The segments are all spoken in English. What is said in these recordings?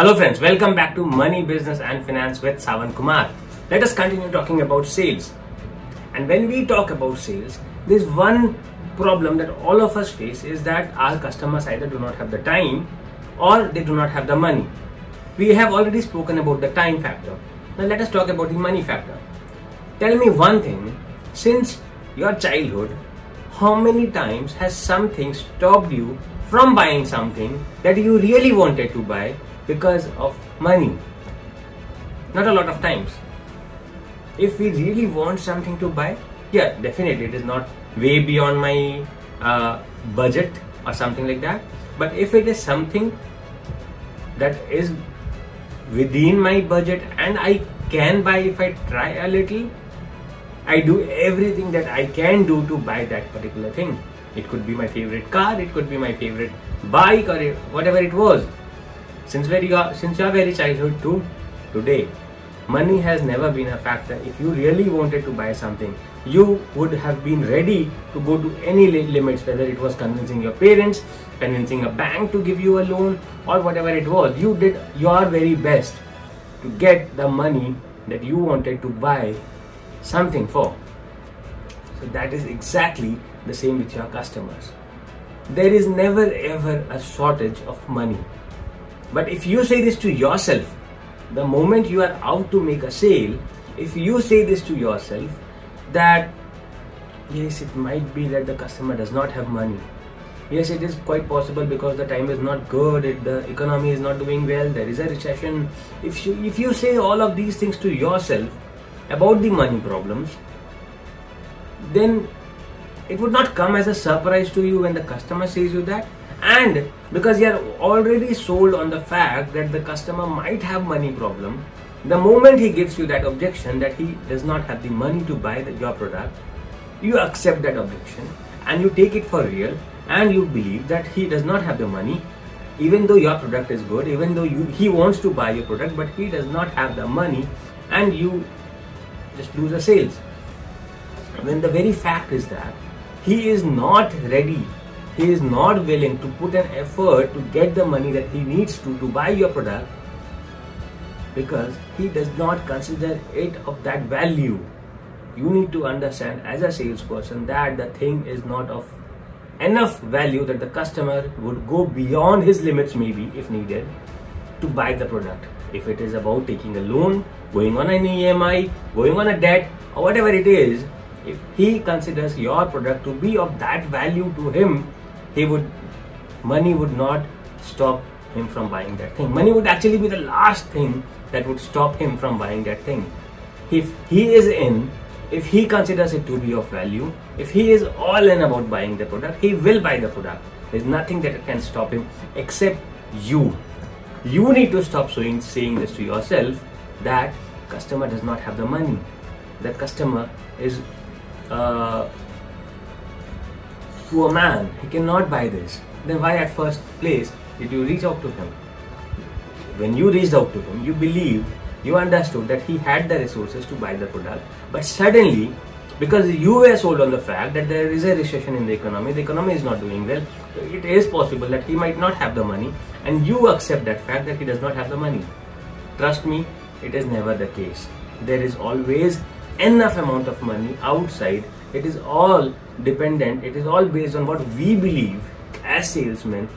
Hello friends, welcome back to Money, Business and Finance with Sawan Kumar. Let us continue talking about sales. And when we talk about sales, there's one problem that all of us face is that our customers either do not have the time or they do not have the money. We have already spoken about the time factor. Now let us talk about the money factor. Tell me one thing, since your childhood, how many times has something stopped you from buying something that you really wanted to buy because of money? Not a lot of times. If we really want something to buy, yeah, definitely it is not way beyond my uh, budget or something like that. But if it is something that is within my budget and I can buy if I try a little, I do everything that I can do to buy that particular thing. It could be my favorite car, it could be my favorite bike or whatever it was. Since very since your very childhood to today, money has never been a factor. If you really wanted to buy something, you would have been ready to go to any limits, whether it was convincing your parents, convincing a bank to give you a loan, or whatever it was. You did your very best to get the money that you wanted to buy something for. So that is exactly the same with your customers. There is never ever a shortage of money. But if you say this to yourself, the moment you are out to make a sale, if you say this to yourself that yes, it might be that the customer does not have money. Yes, it is quite possible because the time is not good, it, the economy is not doing well, there is a recession. If you, if you say all of these things to yourself about the money problems, then it would not come as a surprise to you when the customer says you that and because you are already sold on the fact that the customer might have money problem the moment he gives you that objection that he does not have the money to buy the, your product you accept that objection and you take it for real and you believe that he does not have the money even though your product is good even though you he wants to buy your product but he does not have the money and you just lose the sales. When the very fact is that he is not ready he is not willing to put an effort to get the money that he needs to to buy your product because he does not consider it of that value. You need to understand as a salesperson that the thing is not of enough value that the customer would go beyond his limits maybe if needed to buy the product. If it is about taking a loan going on an emi going on a debt or whatever it is if he considers your product to be of that value to him he would money would not stop him from buying that thing. Money would actually be the last thing that would stop him from buying that thing. If he is in if he considers it to be of value if he is all in about buying the product he will buy the product. There's nothing that can stop him except you. You need to stop saying, saying this to yourself that customer does not have the money. That customer is uh, to a man, he cannot buy this, then why at first place did you reach out to him? When you reached out to him, you believed, you understood that he had the resources to buy the product, but suddenly, because you were sold on the fact that there is a recession in the economy, the economy is not doing well, it is possible that he might not have the money, and you accept that fact that he does not have the money. Trust me, it is never the case. There is always enough amount of money outside it is all dependent it is all based on what we believe as salesmen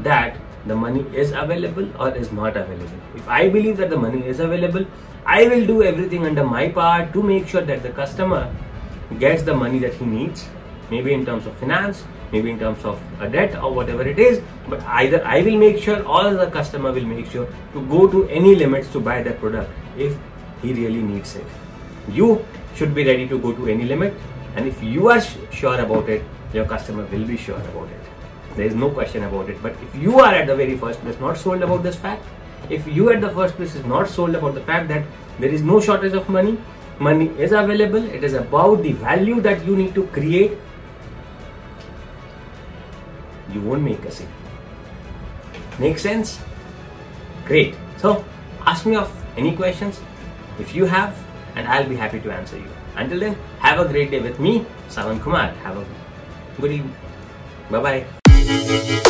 that the money is available or is not available. If i believe that the money is available i will do everything under my part to make sure that the customer gets the money that he needs maybe in terms of finance maybe in terms of a debt or whatever it is but either i will make sure or the customer will make sure to go to any limits to buy that product if he really needs it. You should be ready to go to any limit and if you are sure about it your customer will be sure about it. There is no question about it. But if you are at the very first place not sold about this fact if you at the first place is not sold about the fact that there is no shortage of money money is available it is about the value that you need to create you won't make a sale. Make sense? Great. So ask me of any questions. If you have and I'll be happy to answer you. Until then, have a great day with me, Sawan Kumar. Have a good evening. Bye bye.